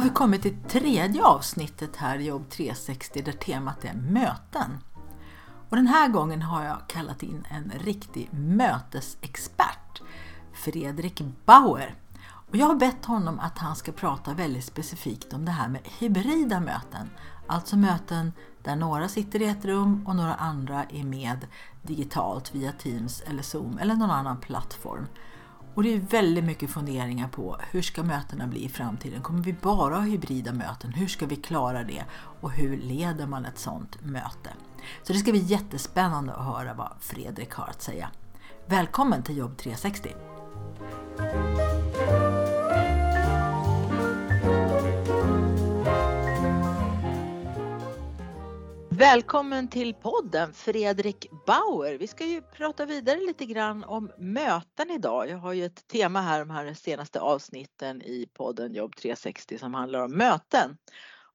Har vi kommit till tredje avsnittet här i Jobb 360 där temat är möten. Och den här gången har jag kallat in en riktig mötesexpert, Fredrik Bauer. Och jag har bett honom att han ska prata väldigt specifikt om det här med hybrida möten. Alltså möten där några sitter i ett rum och några andra är med digitalt via Teams eller Zoom eller någon annan plattform. Och det är väldigt mycket funderingar på hur ska mötena bli i framtiden? Kommer vi bara ha hybrida möten? Hur ska vi klara det? Och hur leder man ett sådant möte? Så det ska bli jättespännande att höra vad Fredrik har att säga. Välkommen till Jobb 360! Välkommen till podden Fredrik Bauer. Vi ska ju prata vidare lite grann om möten idag. Jag har ju ett tema här de här senaste avsnitten i podden Jobb 360 som handlar om möten.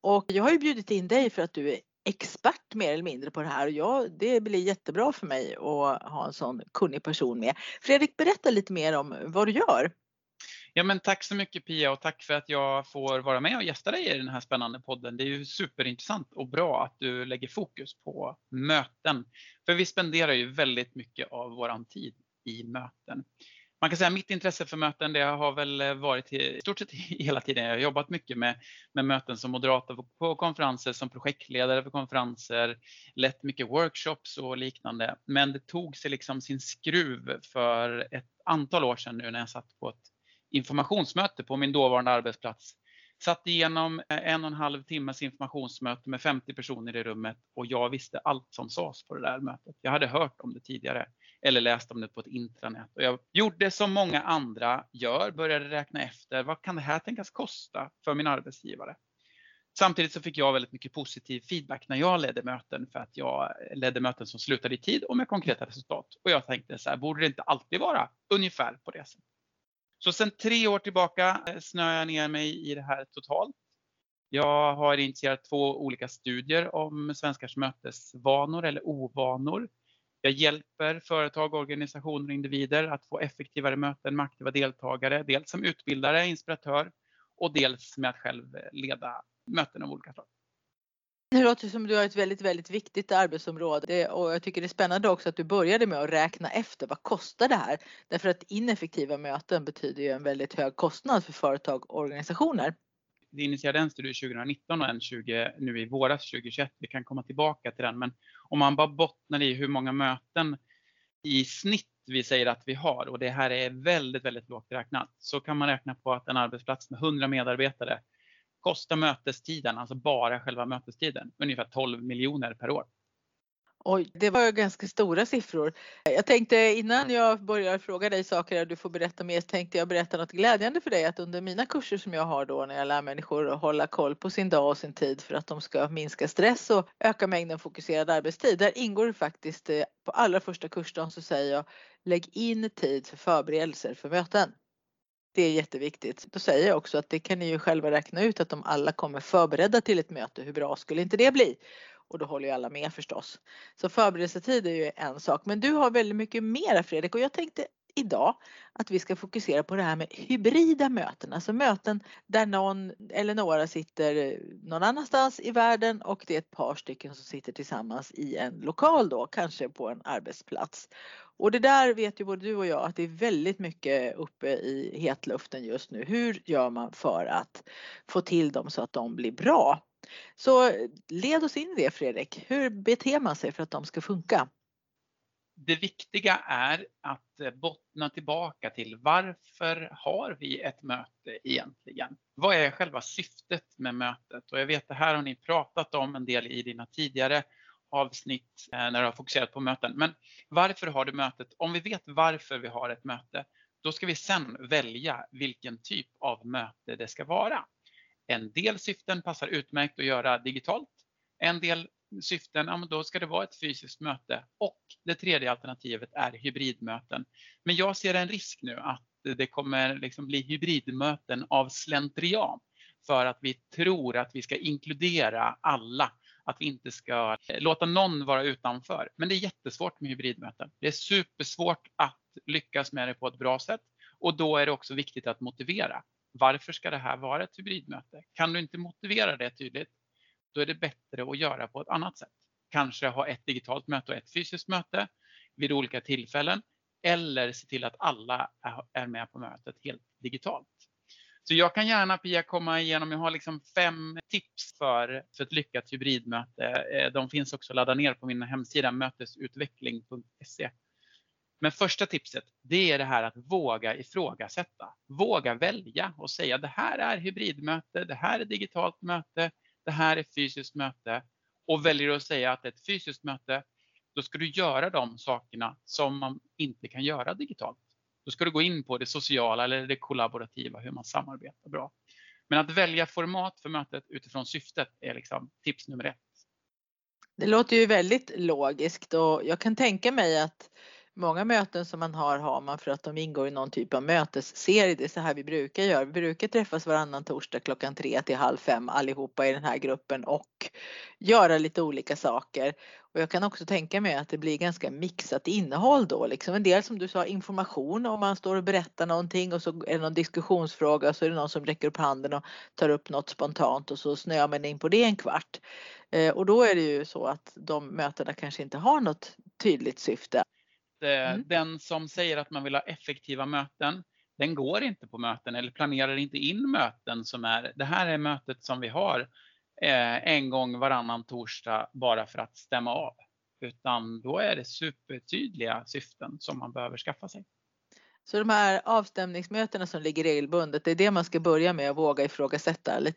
Och jag har ju bjudit in dig för att du är expert mer eller mindre på det här och jag, det blir jättebra för mig att ha en sån kunnig person med. Fredrik, berätta lite mer om vad du gör. Ja, men tack så mycket Pia och tack för att jag får vara med och gästa dig i den här spännande podden. Det är ju superintressant och bra att du lägger fokus på möten. För vi spenderar ju väldigt mycket av våran tid i möten. Man kan säga att mitt intresse för möten det har väl varit i stort sett hela tiden. Jag har jobbat mycket med, med möten som moderator på konferenser, som projektledare för konferenser, lett mycket workshops och liknande. Men det tog sig liksom sin skruv för ett antal år sedan nu när jag satt på ett informationsmöte på min dåvarande arbetsplats. Satt igenom eh, en och en halv timmes informationsmöte med 50 personer i rummet och jag visste allt som sades på det där mötet. Jag hade hört om det tidigare eller läst om det på ett intranät och jag gjorde som många andra gör, började räkna efter vad kan det här tänkas kosta för min arbetsgivare? Samtidigt så fick jag väldigt mycket positiv feedback när jag ledde möten för att jag ledde möten som slutade i tid och med konkreta resultat. Och jag tänkte så här, borde det inte alltid vara ungefär på det sättet? Så sedan tre år tillbaka eh, snöar jag ner mig i det här totalt. Jag har initierat två olika studier om svenskars mötesvanor eller ovanor. Jag hjälper företag, organisationer och individer att få effektivare möten med aktiva deltagare, dels som utbildare, inspiratör och dels med att själv leda möten av olika slag. Det låter som du har ett väldigt, väldigt viktigt arbetsområde och jag tycker det är spännande också att du började med att räkna efter vad kostar det här? Därför att ineffektiva möten betyder ju en väldigt hög kostnad för företag och organisationer. Vi initierade en studie 2019 och en 20, nu i våras 2021. Vi kan komma tillbaka till den, men om man bara bottnar i hur många möten i snitt vi säger att vi har och det här är väldigt, väldigt lågt räknat så kan man räkna på att en arbetsplats med 100 medarbetare kostar mötestiden, alltså bara själva mötestiden, ungefär 12 miljoner per år. Oj, det var ganska stora siffror. Jag tänkte innan jag börjar fråga dig saker och du får berätta mer, tänkte jag berätta något glädjande för dig att under mina kurser som jag har då när jag lär människor att hålla koll på sin dag och sin tid för att de ska minska stress och öka mängden fokuserad arbetstid. Där ingår det faktiskt eh, på allra första kursdagen så säger jag lägg in tid för förberedelser för möten. Det är jätteviktigt. Då säger jag också att det kan ni ju själva räkna ut att om alla kommer förberedda till ett möte, hur bra skulle inte det bli? Och då håller ju alla med förstås. Så förberedelsetid är ju en sak. Men du har väldigt mycket mera Fredrik och jag tänkte idag att vi ska fokusera på det här med hybrida möten, alltså möten där någon eller några sitter någon annanstans i världen och det är ett par stycken som sitter tillsammans i en lokal då, kanske på en arbetsplats. Och det där vet ju både du och jag att det är väldigt mycket uppe i hetluften just nu. Hur gör man för att få till dem så att de blir bra? Så led oss in i det Fredrik. Hur beter man sig för att de ska funka? det viktiga är att eh, bottna tillbaka till varför har vi ett möte egentligen? Vad är själva syftet med mötet? Och jag vet det här har ni pratat om en del i dina tidigare avsnitt eh, när du har fokuserat på möten. Men varför har du mötet? Om vi vet varför vi har ett möte, då ska vi sen välja vilken typ av möte det ska vara. En del syften passar utmärkt att göra digitalt. En del syften, ja, men då ska det vara ett fysiskt möte. Och det tredje alternativet är hybridmöten. Men jag ser en risk nu att det kommer liksom bli hybridmöten av slentrian för att vi tror att vi ska inkludera alla, att vi inte ska eh, låta någon vara utanför. Men det är jättesvårt med hybridmöten. Det är supersvårt att lyckas med det på ett bra sätt och då är det också viktigt att motivera. Varför ska det här vara ett hybridmöte? Kan du inte motivera det tydligt, då är det bättre att göra på ett annat sätt. Kanske ha ett digitalt möte och ett fysiskt möte vid olika tillfällen eller se till att alla är med på mötet helt digitalt. Så jag kan gärna Pia komma igenom, jag har liksom fem tips för, för ett lyckat hybridmöte. Eh, de finns också att ladda ner på min hemsida mötesutveckling.se. Men första tipset, det är det här att våga ifrågasätta. Våga välja och säga det här är hybridmöte, det här är digitalt möte, det här är fysiskt möte. Och väljer du att säga att det är ett fysiskt möte, då ska du göra de sakerna som man inte kan göra digitalt. Då ska du gå in på det sociala eller det kollaborativa, hur man samarbetar bra. Men att välja format för mötet utifrån syftet är liksom tips nummer ett. Det låter ju väldigt logiskt och jag kan tänka mig att Många möten som man har har man för att de ingår i någon typ av mötesserie. Det är så här vi brukar göra. Vi brukar träffas varannan torsdag klockan tre till halv fem allihopa i den här gruppen och göra lite olika saker. Och jag kan också tänka mig att det blir ganska mixat innehåll då. Liksom en del som du sa information om man står och berättar någonting och så är det någon diskussionsfråga och så är det någon som räcker upp handen och tar upp något spontant och så snöar man in på det en kvart. Eh, och då är det ju så att de mötena kanske inte har något tydligt syfte. Eh, mm. den som säger att man vill ha effektiva möten, den går inte på möten eller planerar inte in möten som är, det här är mötet som vi har eh, en gång varannan torsdag bara för att stämma av. Utan då är det supertydliga syften som man behöver skaffa sig. Så de här avstämningsmötena som ligger regelbundet, det är det man ska börja med att våga ifrågasätta? Eller?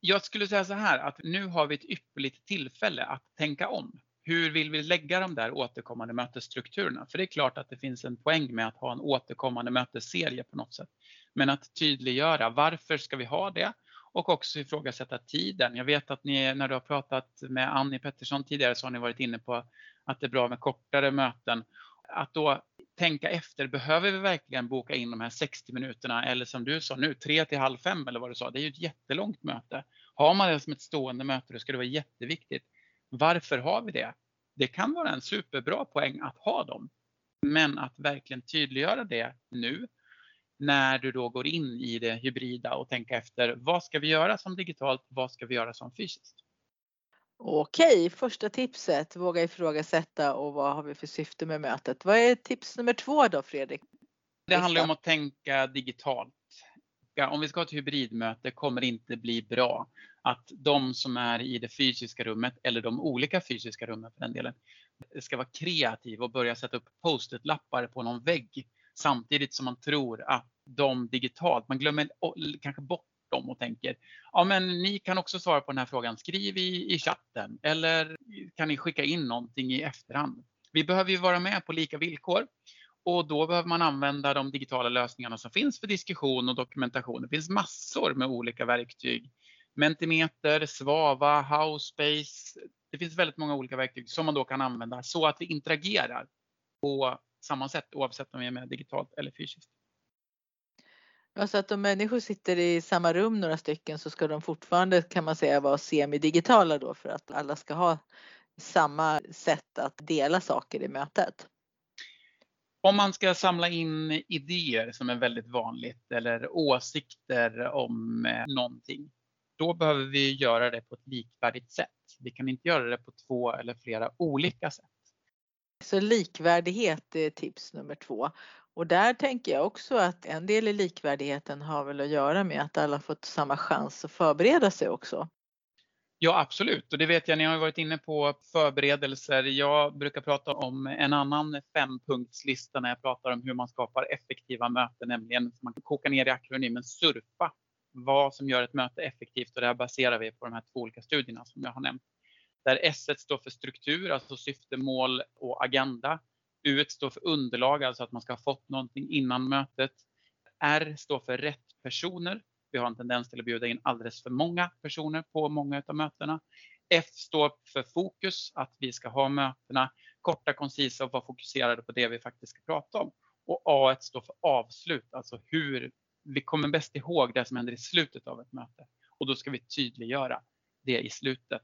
Jag skulle säga så här att nu har vi ett ypperligt tillfälle att tänka om hur vill vi lägga de där återkommande mötesstrukturerna? För det är klart att det finns en poäng med att ha en återkommande mötesserie på något sätt. Men att tydliggöra varför ska vi ha det? Och också ifrågasätta tiden. Jag vet att ni, när du har pratat med Annie Pettersson tidigare så har ni varit inne på att det är bra med kortare möten. Att då tänka efter, behöver vi verkligen boka in de här 60 minuterna eller som du sa nu, 3 till halv 5 eller vad du sa, det är ju ett jättelångt möte. Har man det som ett stående möte då ska det vara jätteviktigt varför har vi det? Det kan vara en superbra poäng att ha dem. Men att verkligen tydliggöra det nu när du då går in i det hybrida och tänka efter vad ska vi göra som digitalt, vad ska vi göra som fysiskt? Okej, första tipset, våga ifrågasätta och vad har vi för syfte med mötet? Vad är tips nummer två då Fredrik? Det handlar om att tänka digitalt. Om vi ska ha ett hybridmöte kommer det inte bli bra att de som är i det fysiska rummet eller de olika fysiska rummen för den delen ska vara kreativa och börja sätta upp post-it-lappar på någon vägg samtidigt som man tror att de digitalt, man glömmer kanske bort dem och tänker ja men ni kan också svara på den här frågan, skriv i, i chatten eller kan ni skicka in någonting i efterhand. Vi behöver ju vara med på lika villkor och då behöver man använda de digitala lösningarna som finns för diskussion och dokumentation. Det finns massor med olika verktyg Mentimeter, Svava, Howspace. Det finns väldigt många olika verktyg som man då kan använda så att vi interagerar på samma sätt oavsett om vi är med digitalt eller fysiskt. Ja, så att om människor sitter i samma rum några stycken så ska de fortfarande kan man säga vara semidigitala då för att alla ska ha samma sätt att dela saker i mötet. Om man ska samla in idéer som är väldigt vanligt eller åsikter om eh, någonting då behöver vi göra det på ett likvärdigt sätt. Vi kan inte göra det på två eller flera olika sätt. Så likvärdighet är tips nummer två. Och där tänker jag också att en del i likvärdigheten har väl att göra med att alla fått samma chans att förbereda sig också. Ja absolut och det vet jag, ni har varit inne på förberedelser. Jag brukar prata om en annan fempunktslista när jag pratar om hur man skapar effektiva möten, nämligen man kan koka ner i akronymen SURFA vad som gör ett möte effektivt och det här baserar vi på de här två olika studierna som jag har nämnt. Där S står för struktur, alltså syfte, mål och agenda. U står för underlag, alltså att man ska ha fått någonting innan mötet. R står för rätt personer vi har en tendens till att bjuda in alldeles för många personer på många av mötena. F står för fokus, att vi ska ha mötena korta, koncisa och vara fokuserade på det vi faktiskt ska prata om. Och A står för avslut, alltså hur vi kommer bäst ihåg det som händer i slutet av ett möte. Och då ska vi tydliggöra det i slutet.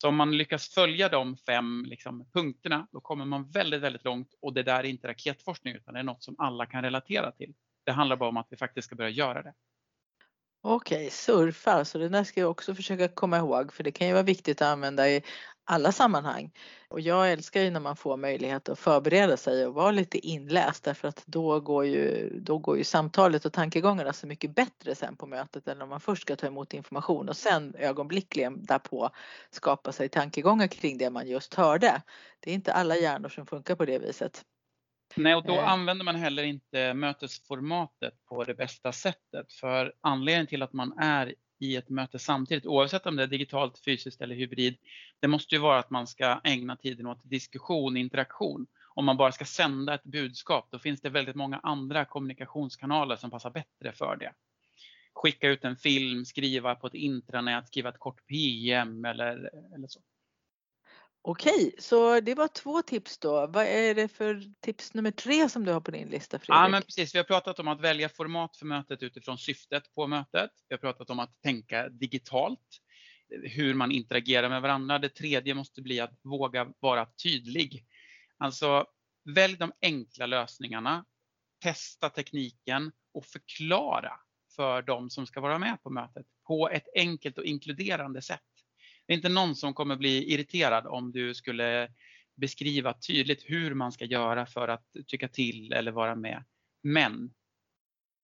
Så om man lyckas följa de fem liksom, punkterna, då kommer man väldigt, väldigt långt och det där är inte raketforskning utan det är något som alla kan relatera till. Det handlar bara om att vi faktiskt ska börja göra det. Okej, surfa, så det där ska jag också försöka komma ihåg för det kan ju vara viktigt att använda i alla sammanhang. Och jag älskar ju när man får möjlighet att förbereda sig och vara lite inläst därför att då går ju, då går ju samtalet och tankegångarna så mycket bättre sen på mötet än om man först ska ta emot information och sen ögonblickligen därpå skapa sig tankegångar kring det man just hörde. Det är inte alla hjärnor som funkar på det viset. Nej, och då eh. använder man heller inte mötesformatet på det bästa sättet. För anledningen till att man är i ett möte samtidigt, oavsett om det är digitalt, fysiskt eller hybrid, det måste ju vara att man ska ägna tiden åt diskussion, interaktion. Om man bara ska sända ett budskap, då finns det väldigt många andra kommunikationskanaler som passar bättre för det. Skicka ut en film, skriva på ett intranät, skriva ett kort PM eller, eller så. Okej, så det var två tips då. Vad är det för tips nummer tre som du har på din lista Fredrik? Ja men precis, vi har pratat om att välja format för mötet utifrån syftet på mötet. Vi har pratat om att tänka digitalt, hur man interagerar med varandra. Det tredje måste bli att våga vara tydlig. Alltså välj de enkla lösningarna, testa tekniken och förklara för de som ska vara med på mötet på ett enkelt och inkluderande sätt. Det är inte någon som kommer bli irriterad om du skulle beskriva tydligt hur man ska göra för att tycka till eller vara med. Men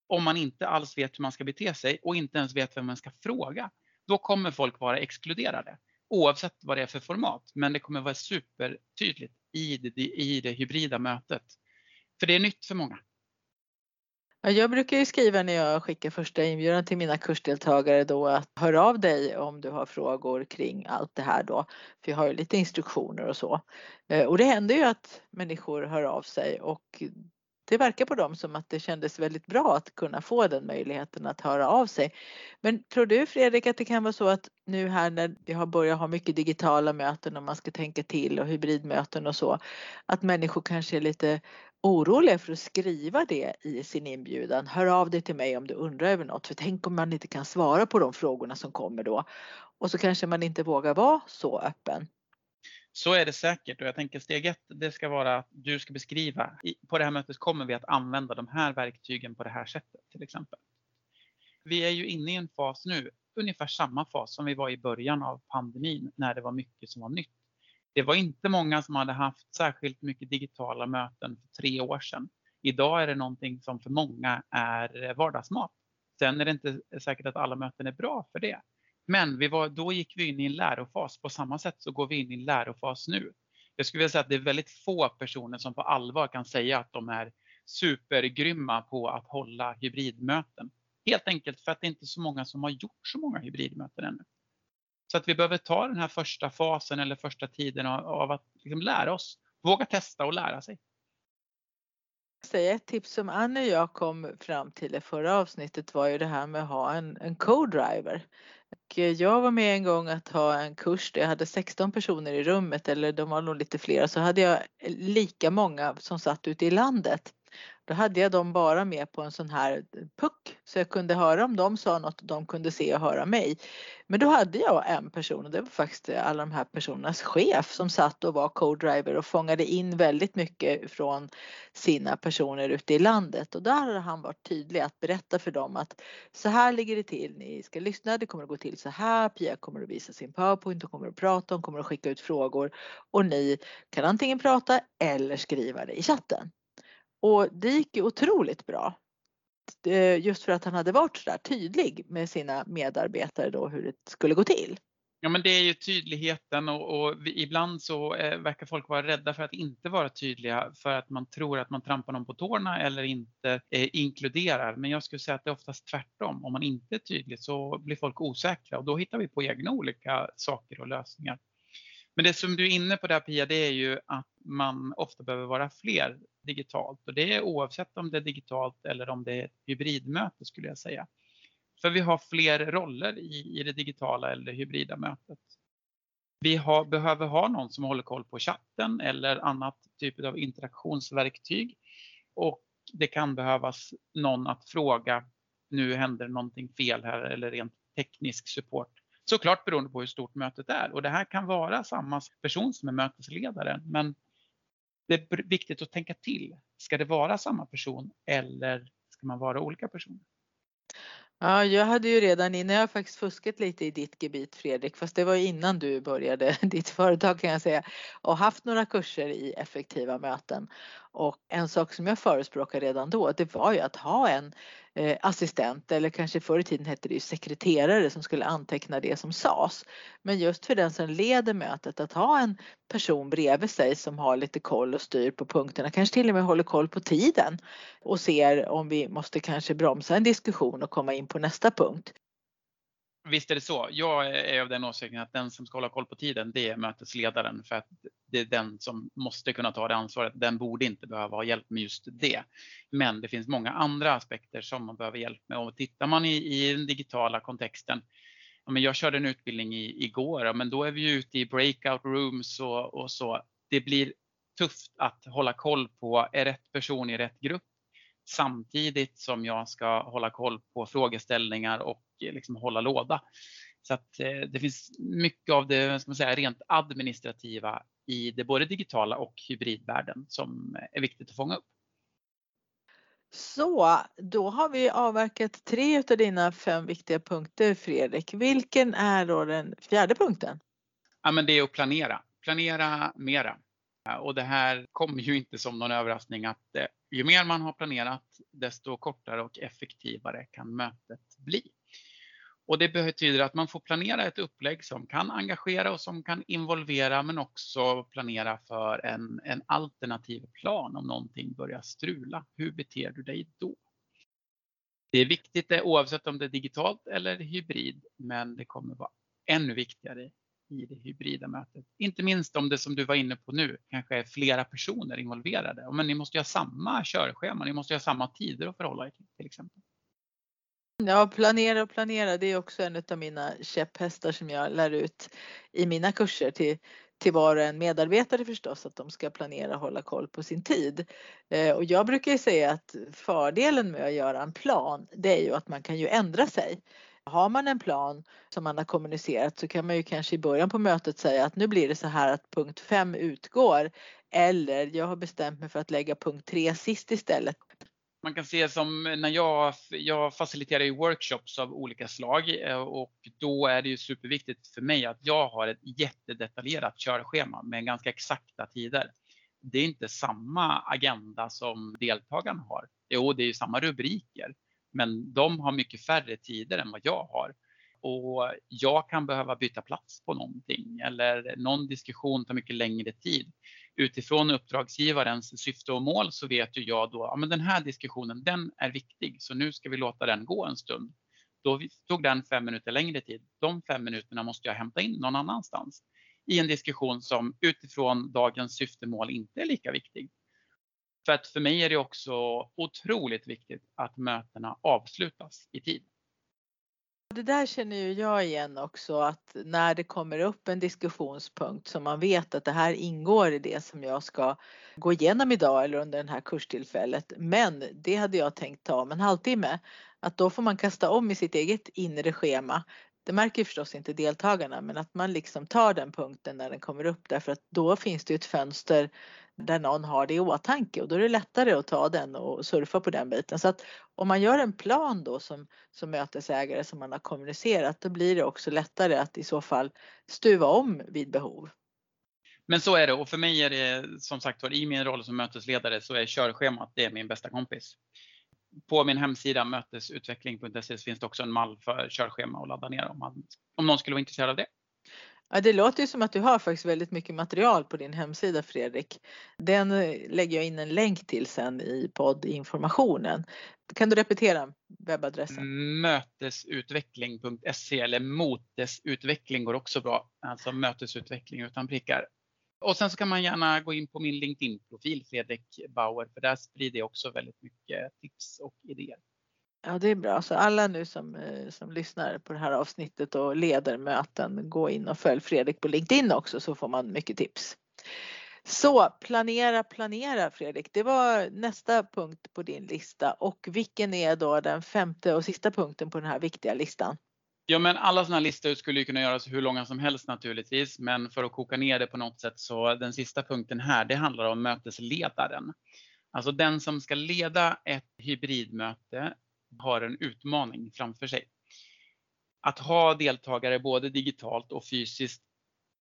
om man inte alls vet hur man ska bete sig och inte ens vet vem man ska fråga, då kommer folk vara exkluderade. Oavsett vad det är för format, men det kommer vara supertydligt i det, i det hybrida mötet. För det är nytt för många. Jag brukar ju skriva när jag skickar första inbjudan till mina kursdeltagare då att hör av dig om du har frågor kring allt det här då. För jag har ju lite instruktioner och så. Eh, och det händer ju att människor hör av sig och det verkar på dem som att det kändes väldigt bra att kunna få den möjligheten att höra av sig. Men tror du Fredrik att det kan vara så att nu här när vi har börjat ha mycket digitala möten och man ska tänka till och hybridmöten och så, att människor kanske är lite oroliga för att skriva det i sin inbjudan. Hör av dig till mig om du undrar över något, för tänk om man inte kan svara på de frågorna som kommer då. Och så kanske man inte vågar vara så öppen. Så är det säkert och jag tänker steg ett, det ska vara att du ska beskriva. På det här mötet kommer vi att använda de här verktygen på det här sättet till exempel. Vi är ju inne i en fas nu, ungefär samma fas som vi var i början av pandemin när det var mycket som var nytt. Det var inte många som hade haft särskilt mycket digitala möten för tre år sedan. Idag är det någonting som för många är vardagsmat. Sen är det inte säkert att alla möten är bra för det. Men vi var, då gick vi in i en lärofas. På samma sätt så går vi in i en lärofas nu. Jag skulle vilja säga att det är väldigt få personer som på allvar kan säga att de är supergrymma på att hålla hybridmöten. Helt enkelt för att det inte är så många som har gjort så många hybridmöten ännu. Så att vi behöver ta den här första fasen eller första tiden av att liksom lära oss, våga testa och lära sig. Ett tips som Anne och jag kom fram till i förra avsnittet var ju det här med att ha en, en co-driver. Jag var med en gång att ha en kurs där jag hade 16 personer i rummet eller de var nog lite fler så hade jag lika många som satt ute i landet. Då hade jag dem bara med på en sån här eh, puck så jag kunde höra om de sa något och de kunde se och höra mig. Men då hade jag en person och det var faktiskt alla de här personernas chef som satt och var co-driver och fångade in väldigt mycket från sina personer ute i landet. Och där hade han varit tydlig att berätta för dem att så här ligger det till, ni ska lyssna, det kommer att gå till så här, Pia kommer att visa sin powerpoint, hon kommer att prata, hon kommer att skicka ut frågor. Och ni kan antingen prata eller skriva det i chatten. Och det gick ju otroligt bra. Eh, just för att han hade varit så där tydlig med sina medarbetare då hur det skulle gå till. Ja men det är ju tydligheten och, och vi, ibland så eh, verkar folk vara rädda för att inte vara tydliga för att man tror att man trampar någon på tårna eller inte eh, inkluderar. Men jag skulle säga att det är oftast tvärtom. Om man inte är tydlig så blir folk osäkra och då hittar vi på egna olika saker och lösningar. Men det som du är inne på där Pia, det är ju att man ofta behöver vara fler digitalt och det är oavsett om det är digitalt eller om det är ett hybridmöte skulle jag säga. För vi har fler roller i, i det digitala eller hybrida mötet. Vi har, behöver ha någon som håller koll på chatten eller annat typ av interaktionsverktyg. Och det kan behövas någon att fråga, nu händer någonting fel här eller rent teknisk support. Såklart beroende på hur stort mötet är och det här kan vara samma person som är mötesledare men det är viktigt att tänka till. Ska det vara samma person eller ska man vara olika personer? Ja, jag hade ju redan innan, jag har faktiskt fuskat lite i ditt gebit Fredrik, fast det var innan du började ditt företag kan jag säga, och haft några kurser i effektiva möten. Och en sak som jag förespråkar redan då, det var ju att ha en Eh, assistent eller kanske förr i tiden hette det ju sekreterare som skulle anteckna det som sades. Men just för den som leder mötet att ha en person bredvid sig som har lite koll och styr på punkterna, kanske till och med håller koll på tiden och ser om vi måste kanske bromsa en diskussion och komma in på nästa punkt. Visst är det så. Jag är av den åsikten att den som ska hålla koll på tiden, det är mötesledaren för att det är den som måste kunna ta det ansvaret. Den borde inte behöva ha hjälp med just det. Men det finns många andra aspekter som man behöver hjälp med och tittar man i, i den digitala kontexten. Ja, men jag körde en utbildning i, igår, ja, men då är vi ute i breakout rooms och, och så. Det blir tufft att hålla koll på, är rätt person i rätt grupp? Samtidigt som jag ska hålla koll på frågeställningar och liksom hålla låda. Så att eh, det finns mycket av det ska man säga, rent administrativa i det både digitala och hybridvärlden som är viktigt att fånga upp. Så, då har vi avverkat tre av dina fem viktiga punkter Fredrik. Vilken är då den fjärde punkten? Ja, men det är att planera. Planera mera. Och det här kommer ju inte som någon överraskning att eh, ju mer man har planerat desto kortare och effektivare kan mötet bli. Och det betyder att man får planera ett upplägg som kan engagera och som kan involvera men också planera för en, en alternativ plan om någonting börjar strula. Hur beter du dig då? Det är viktigt eh, oavsett om det är digitalt eller hybrid men det kommer vara ännu viktigare i det hybrida mötet. Inte minst om det som du var inne på nu kanske är flera personer involverade. Men ni måste ju ha samma körschema, ni måste ju ha samma tider att förhålla er till till exempel. Ja, planera och planera, det är också en av mina käpphästar som jag lär ut i mina kurser till, till var och en medarbetare förstås, att de ska planera och hålla koll på sin tid. Eh, och jag brukar ju säga att fördelen med att göra en plan, det är ju att man kan ju ändra sig. Har man en plan som man har kommunicerat så kan man ju kanske i början på mötet säga att nu blir det så här att punkt 5 utgår eller jag har bestämt mig för att lägga punkt 3 sist istället. Man kan se som när jag, jag faciliterar ju workshops av olika slag eh, och då är det ju superviktigt för mig att jag har ett jättedetaljerat körschema med ganska exakta tider. Det är inte samma agenda som deltagarna har. Jo, det är ju samma rubriker, men de har mycket färre tider än vad jag har. Och jag kan behöva byta plats på någonting eller någon diskussion tar mycket längre tid. Utifrån uppdragsgivarens syfte och mål så vet ju jag då att ja, den här diskussionen den är viktig så nu ska vi låta den gå en stund. Då tog den fem minuter längre tid. De fem minuterna måste jag hämta in någon annanstans i en diskussion som utifrån dagens syftemål inte är lika viktig. För att för mig är det också otroligt viktigt att mötena avslutas i tid. Det där känner ju jag igen också att när det kommer upp en diskussionspunkt som man vet att det här ingår i det som jag ska gå igenom idag eller under det här kurstillfället. Men det hade jag tänkt ta om en halvtimme. Att då får man kasta om i sitt eget inre schema. Det märker förstås inte deltagarna men att man liksom tar den punkten när den kommer upp därför att då finns det ett fönster där någon har det i åtanke och då är det lättare att ta den och surfa på den biten. Så att om man gör en plan då som, som mötesägare som man har kommunicerat då blir det också lättare att i så fall stuva om vid behov. Men så är det och för mig är det som sagt var i min roll som mötesledare så är körschemat det är min bästa kompis. På min hemsida mötesutveckling.se finns det också en mall för körschema att ladda ner om, man, om någon skulle vara intresserad av det. Ja, det låter ju som att du har faktiskt väldigt mycket material på din hemsida Fredrik. Den eh, lägger jag in en länk till sen i poddinformationen. Kan du repetera webbadressen? Mötesutveckling.se eller motesutveckling går också bra. Alltså mötesutveckling utan prickar. Och sen så kan man gärna gå in på min LinkedIn-profil Fredrik Bauer för där sprider jag också väldigt mycket tips och idéer. Ja, det är bra. Så alla nu som, eh, som lyssnar på det här avsnittet och leder möten, gå in och följ Fredrik på LinkedIn också så får man mycket tips. Så planera, planera Fredrik. Det var nästa punkt på din lista och vilken är då den femte och sista punkten på den här viktiga listan? Ja, men alla sådana listor skulle ju kunna göras hur långa som helst naturligtvis, men för att koka ner det på något sätt så den sista punkten här, det handlar om mötesledaren. Alltså den som ska leda ett hybridmöte har en utmaning framför sig. Att ha deltagare både digitalt och fysiskt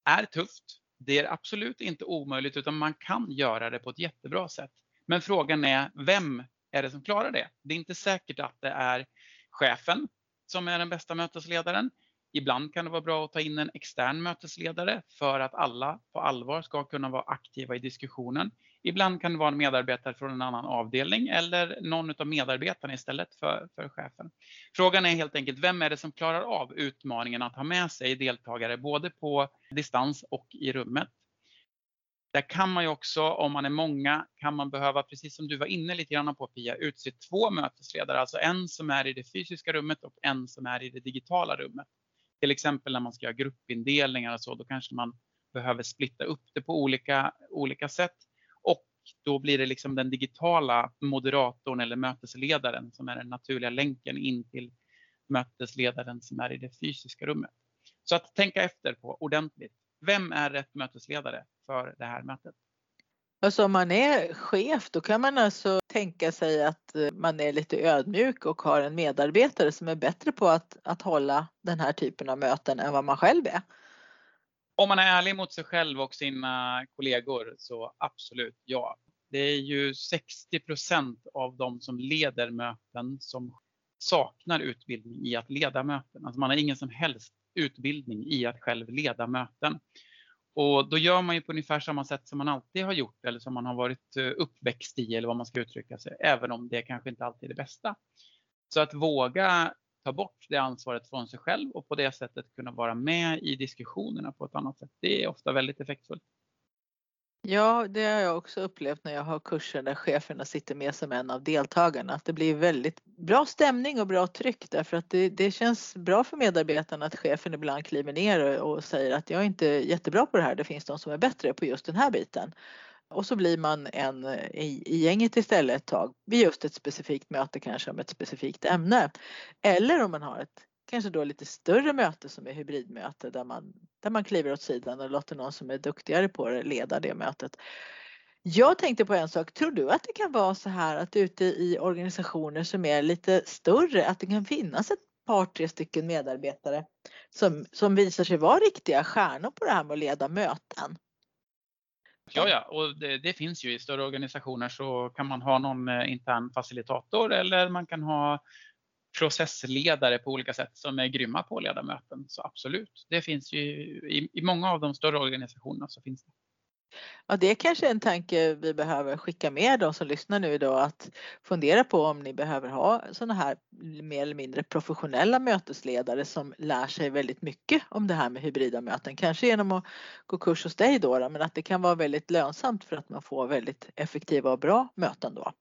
är tufft. Det är absolut inte omöjligt utan man kan göra det på ett jättebra sätt. Men frågan är, vem är det som klarar det? Det är inte säkert att det är chefen som är den bästa mötesledaren. Ibland kan det vara bra att ta in en extern mötesledare för att alla på allvar ska kunna vara aktiva i diskussionen. Ibland kan det vara en medarbetare från en annan avdelning eller någon av medarbetarna istället för, för chefen. Frågan är helt enkelt, vem är det som klarar av utmaningen att ha med sig deltagare både på distans och i rummet? Där kan man ju också, om man är många, kan man behöva, precis som du var inne lite grann på Pia, utse två mötesledare, alltså en som är i det fysiska rummet och en som är i det digitala rummet. Till exempel när man ska göra gruppindelningar och så, då kanske man behöver splitta upp det på olika, olika sätt. Då blir det liksom den digitala moderatorn eller mötesledaren som är den naturliga länken in till mötesledaren som är i det fysiska rummet. Så att tänka efter på ordentligt. Vem är rätt mötesledare för det här mötet? Alltså om man är chef då kan man alltså tänka sig att eh, man är lite ödmjuk och har en medarbetare som är bättre på att, att hålla den här typen av möten än vad man själv är. Om man är ärlig mot sig själv och sina kollegor så absolut ja. Det är ju 60% av de som leder möten som saknar utbildning i att leda möten. Alltså man har ingen som helst utbildning i att själv leda möten. Och då gör man ju på ungefär samma sätt som man alltid har gjort eller som man har varit eh, uppväxt i eller vad man ska uttrycka sig, även om det kanske inte alltid är det bästa. Så att våga ta bort det ansvaret från sig själv och på det sättet kunna vara med i diskussionerna på ett annat sätt. Det är ofta väldigt effektfullt. Ja, det har jag också upplevt när jag har kurser där cheferna sitter med som en av deltagarna. Att det blir väldigt bra stämning och bra tryck därför att det, det känns bra för medarbetarna att chefen ibland kliver ner och, och säger att jag är inte jättebra på det här. Det finns de som är bättre på just den här biten. Och så blir man en eh, i, i gänget istället ett tag vid just ett specifikt möte kanske om ett specifikt ämne. Eller om man har ett kanske då lite större möte som är hybridmöte där man, där man kliver åt sidan och låter någon som är duktigare på det leda det mötet. Jag tänkte på en sak, tror du att det kan vara så här att ute i organisationer som är lite större att det kan finnas ett par, tre stycken medarbetare som, som visar sig vara riktiga stjärnor på det här med att leda möten? Ja, ja, och det, det, finns ju i större organisationer så kan man ha någon eh, intern facilitator eller man kan ha processledare på olika sätt som är grymma på ledamöten. Så absolut, det finns ju i, i många av de större organisationerna så finns det. Ja, det är kanske en tanke vi behöver skicka med de som lyssnar nu idag att fundera på om ni behöver ha sådana här mer eller mindre professionella mötesledare som lär sig väldigt mycket om det här med hybrida möten. Kanske genom att gå kurs hos dig då, men att det kan vara väldigt lönsamt för att man får väldigt effektiva och bra möten då.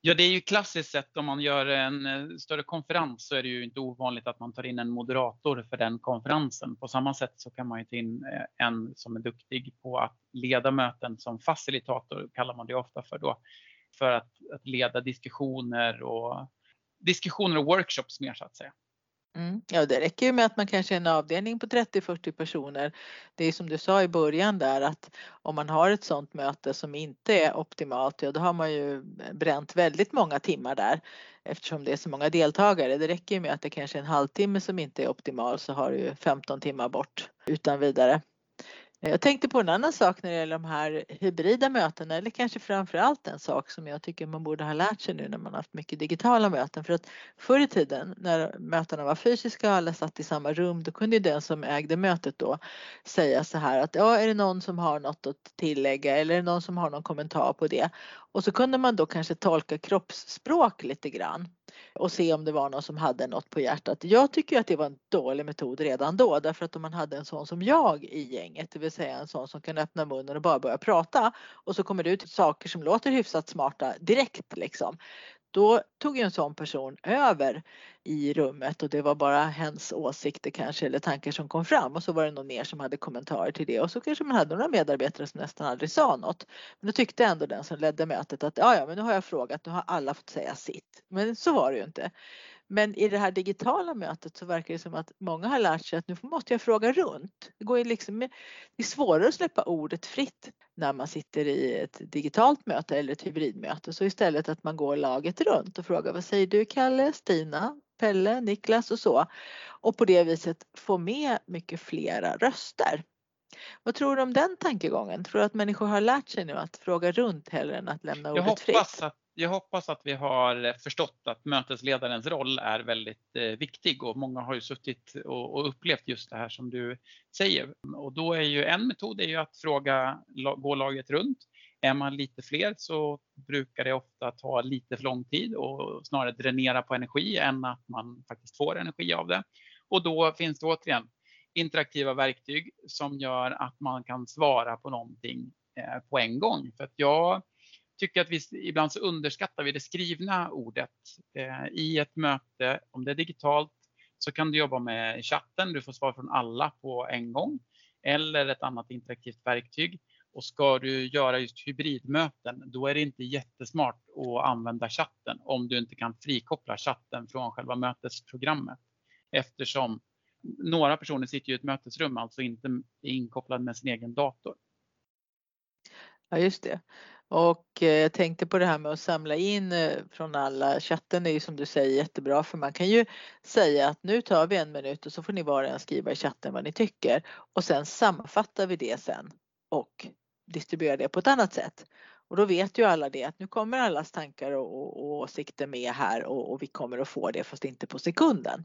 Ja, det är ju klassiskt sett om man gör en eh, större konferens så är det ju inte ovanligt att man tar in en moderator för den konferensen. På samma sätt så kan man ju ta in eh, en som är duktig på att leda möten som facilitator kallar man det ofta för då. För att, att leda diskussioner och diskussioner och workshops mer så att säga. Mm. Ja, det räcker ju med att man kanske är en avdelning på 30-40 personer. Det är som du sa i början där att om man har ett sådant möte som inte är optimalt, ja då har man ju bränt väldigt många timmar där eftersom det är så många deltagare. Det räcker ju med att det kanske är en halvtimme som inte är optimal så har du ju 15 timmar bort utan vidare. Jag tänkte på en annan sak när det gäller de här hybrida mötena eller kanske framförallt en sak som jag tycker man borde ha lärt sig nu när man haft mycket digitala möten. För att förr i tiden när mötena var fysiska och alla satt i samma rum då kunde ju den som ägde mötet då säga så här att ja, är det någon som har något att tillägga eller är det någon som har någon kommentar på det? Och så kunde man då kanske tolka kroppsspråk lite grann och se om det var någon som hade något på hjärtat. Jag tycker att det var en dålig metod redan då därför att om man hade en sån som jag i gänget, det vill säga en sån som kan öppna munnen och bara börja prata och så kommer det ut saker som låter hyfsat smarta direkt liksom då tog ju en sån person över i rummet och det var bara hens åsikter kanske eller tankar som kom fram och så var det någon mer som hade kommentarer till det och så kanske man hade några medarbetare som nästan aldrig sa något. Men då tyckte ändå den som ledde mötet att ja, ja, men nu har jag frågat, nu har alla fått säga sitt. Men så var det ju inte. Men i det här digitala mötet så verkar det som att många har lärt sig att nu måste jag fråga runt. Det, går liksom, det är svårare att släppa ordet fritt när man sitter i ett digitalt möte eller ett hybridmöte. Så istället att man går laget runt och frågar vad säger du Kalle, Stina, Pelle, Niklas och så. Och på det viset få med mycket flera röster. Vad tror du om den tankegången? Tror du att människor har lärt sig nu att fråga runt hellre än att lämna ordet jag fritt? Att, jag hoppas att vi har förstått att mötesledarens roll är väldigt eh, viktig och många har ju suttit och, och, upplevt just det här som du säger. Och då är ju en metod är ju att fråga, gå laget runt. Är man lite fler så brukar det ofta ta lite för lång tid och snarare dränera på energi än att man faktiskt får energi av det. Och då finns det återigen interaktiva verktyg som gör att man kan svara på någonting eh, på en gång. För att jag tycker att vi ibland så underskattar vi det skrivna ordet. Eh, I ett möte, om det är digitalt, så kan du jobba med chatten. Du får svar från alla på en gång eller ett annat interaktivt verktyg. Och ska du göra just hybridmöten, då är det inte jättesmart att använda chatten om du inte kan frikoppla chatten från själva mötesprogrammet. Eftersom några personer sitter i ett mötesrum, alltså inte inkopplad med sin egen dator. Ja, just det. Och eh, jag tänkte på det här med att samla in eh, från alla. Chatten är ju som du säger jättebra för man kan ju säga att nu tar vi en minut och så får ni var och en skriva i chatten vad ni tycker och sen sammanfattar vi det sen och distribuerar det på ett annat sätt. Och då vet ju alla det att nu kommer allas tankar och, och, och åsikter med här och, och vi kommer att få det fast inte på sekunden.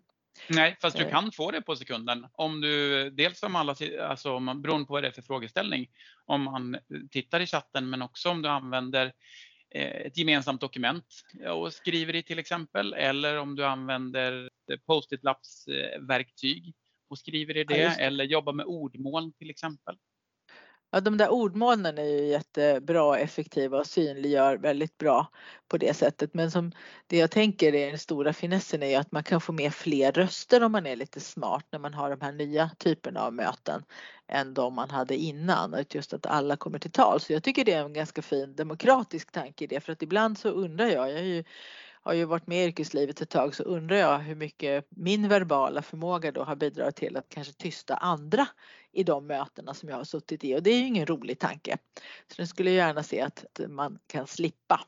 Nej, fast du eh. kan få det på sekunden. Om du, dels om alla, alltså om man, beroende på vad det är för frågeställning, om man tittar i chatten men också om du använder eh, ett gemensamt dokument och skriver i till exempel eller om du använder post-it lappsverktyg och skriver i det, ja, det. eller jobbar med ordmoln till exempel. Ja, de där ordmolnen är ju jättebra och effektiva och synliggör väldigt bra på det sättet. Men som det jag tänker är den stora finessen är ju att man kan få med fler röster om man är lite smart när man har de här nya typerna av möten än de man hade innan. Just att alla kommer till tal. Så jag tycker det är en ganska fin demokratisk tanke i det för att ibland så undrar jag, jag är ju har ju varit med i yrkeslivet ett tag så undrar jag hur mycket min verbala förmåga då har bidragit till att kanske tysta andra i de mötena som jag har suttit i och det är ju ingen rolig tanke. Så nu skulle jag gärna se att man kan slippa.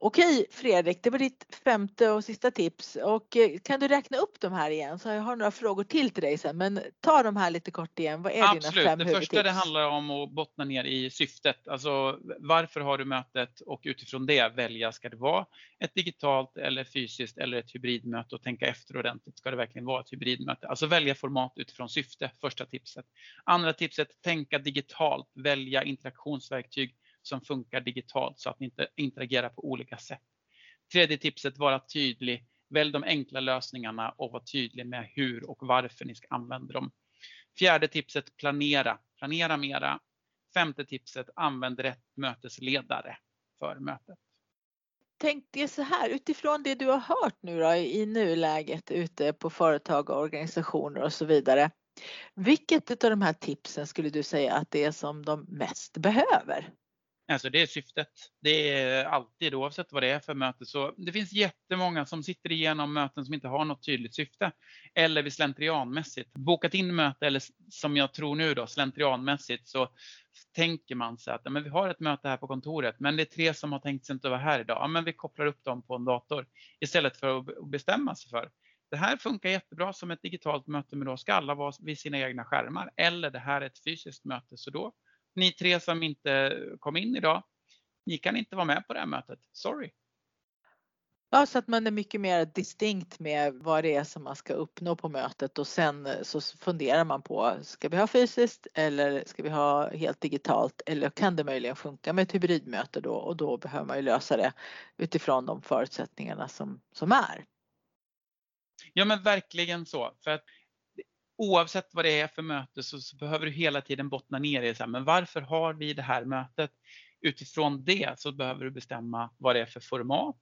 Okej Fredrik, det var ditt femte och sista tips och eh, kan du räkna upp de här igen så jag har några frågor till till dig sen men ta de här lite kort igen. Vad är Absolut. dina fem det huvudtips? första det handlar om att bottna ner i syftet. Alltså varför har du mötet och utifrån det välja, ska det vara ett digitalt eller fysiskt eller ett hybridmöte och tänka efter ordentligt. Ska det verkligen vara ett hybridmöte? Alltså välja format utifrån syfte, första tipset. Andra tipset, tänka digitalt, välja interaktionsverktyg som funkar digitalt så att ni inte interagerar på olika sätt. Tredje tipset, vara tydlig. Välj de enkla lösningarna och var tydlig med hur och varför ni ska använda dem. Fjärde tipset, planera. Planera mera. Femte tipset, använd rätt mötesledare för mötet. Tänk dig så här utifrån det du har hört nu då, i nuläget ute på företag och organisationer och så vidare. Vilket av de här tipsen skulle du säga att det är som de mest behöver? Alltså det är syftet. Det är alltid oavsett vad det är för möte. Så det finns jättemånga som sitter igenom möten som inte har något tydligt syfte. Eller vi slentrianmässigt bokat in möte eller som jag tror nu då slentrianmässigt så tänker man sig att men vi har ett möte här på kontoret men det är tre som har tänkt sig inte vara här idag. Ja, men vi kopplar upp dem på en dator istället för att bestämma sig för det här funkar jättebra som ett digitalt möte men då ska alla vara vid sina egna skärmar. Eller det här är ett fysiskt möte så då ni tre som inte kom in idag, ni kan inte vara med på det här mötet. Sorry. Ja, så att man är mycket mer distinkt med vad det är som man ska uppnå på mötet och sen så funderar man på, ska vi ha fysiskt eller ska vi ha helt digitalt eller kan det möjligen funka med ett hybridmöte då och då behöver man ju lösa det utifrån de förutsättningarna som, som är. Ja men verkligen så. För att oavsett vad det är för möte så, så behöver du hela tiden bottna ner i så här, men varför har vi det här mötet? Utifrån det så behöver du bestämma vad det är för format.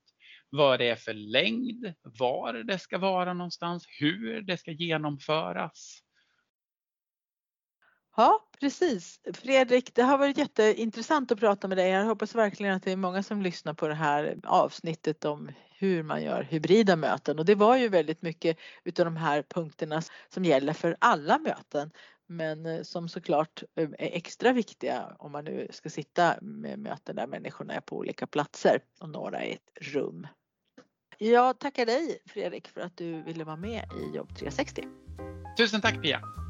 vad det är för längd, var det ska vara någonstans, hur det ska genomföras. Ja, precis. Fredrik, det har varit jätteintressant att prata med dig. Jag hoppas verkligen att det är många som lyssnar på det här avsnittet om hur man gör hybrida möten och det var ju väldigt mycket utav de här punkterna som gäller för alla möten men eh, som såklart eh, är extra viktiga om man nu ska sitta med möten där människorna är på olika platser och några i ett rum. Jag tackar dig Fredrik för att du ville vara med i Jobb 360. Tusen tack Pia!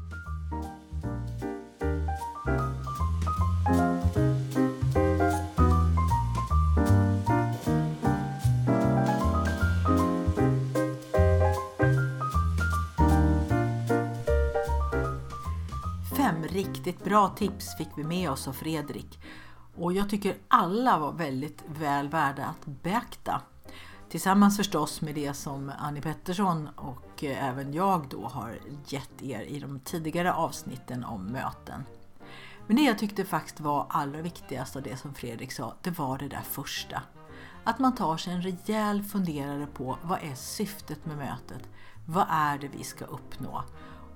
Riktigt bra tips fick vi med oss av Fredrik och jag tycker alla var väldigt väl värda att beakta. Tillsammans förstås med det som Annie Pettersson och eh, även jag då har gett er i de tidigare avsnitten om möten. Men det jag tyckte faktiskt var allra viktigast av det som Fredrik sa, det var det där första. Att man tar sig en rejäl funderare på vad är syftet med mötet? Vad är det vi ska uppnå?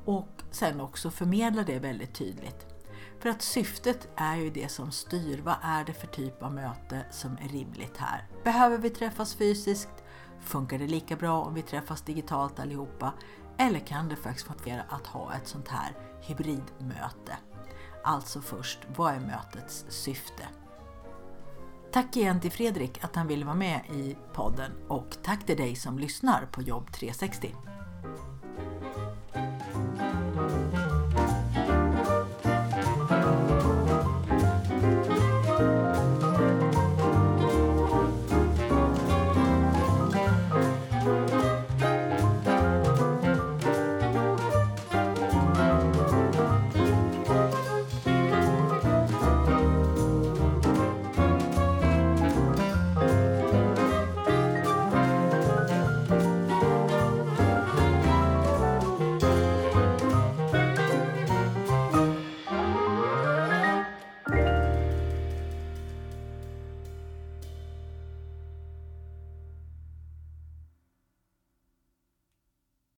Och sen också förmedla det väldigt tydligt. För att syftet är ju det som styr. Vad är det för typ av möte som är rimligt här? Behöver vi träffas fysiskt? Funkar det lika bra om vi träffas digitalt allihopa? Eller kan det faktiskt fungera att ha ett sånt här hybridmöte? Alltså först, vad är mötets syfte? Tack igen till Fredrik att han ville vara med i podden och tack till dig som lyssnar på Jobb 360.